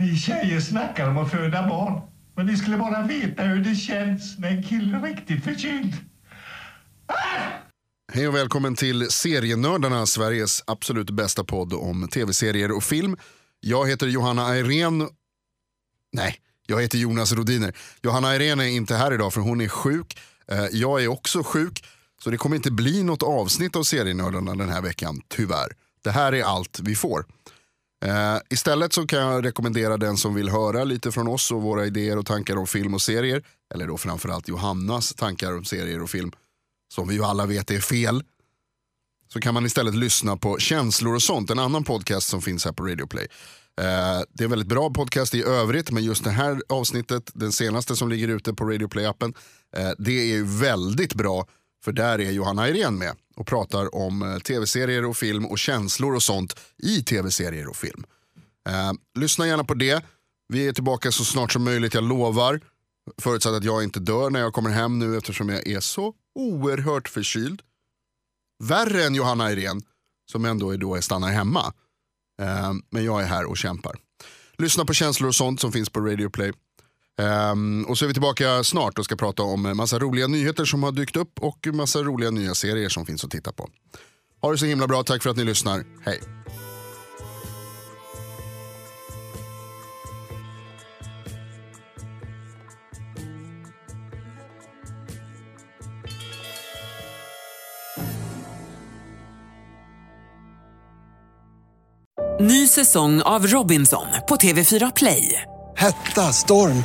Ni tjejer snackar om att föda barn. Men ni skulle bara veta hur det känns när en kille är riktigt förkyld. Ah! Hej och välkommen till Serienördarna, Sveriges absolut bästa podd om tv-serier och film. Jag heter Johanna Irene. Nej, jag heter Jonas Rodiner. Johanna Irene är inte här idag för hon är sjuk. Eh, jag är också sjuk, så det kommer inte bli något avsnitt av Serienördarna den här veckan, tyvärr. Det här är allt vi får. Eh, istället så kan jag rekommendera den som vill höra lite från oss och våra idéer och tankar om film och serier. Eller då framförallt Johannas tankar om serier och film. Som vi ju alla vet är fel. Så kan man istället lyssna på Känslor och sånt, en annan podcast som finns här på Radio Play. Eh, det är en väldigt bra podcast i övrigt, men just det här avsnittet, den senaste som ligger ute på Radio Play-appen, eh, det är ju väldigt bra. För där är Johanna Irene med och pratar om eh, tv-serier och film och känslor och sånt i tv-serier och film. Eh, lyssna gärna på det. Vi är tillbaka så snart som möjligt, jag lovar. Förutsatt att jag inte dör när jag kommer hem nu eftersom jag är så oerhört förkyld. Värre än Johanna Irene som ändå är då stannar hemma. Eh, men jag är här och kämpar. Lyssna på känslor och sånt som finns på Radio Play. Ehm, och så är vi tillbaka snart och ska prata om massa roliga nyheter som har dykt upp och massa roliga nya serier som finns att titta på. Ha det så himla bra, tack för att ni lyssnar. Hej! Ny säsong av Robinson på TV4 Play. Hetta, storm,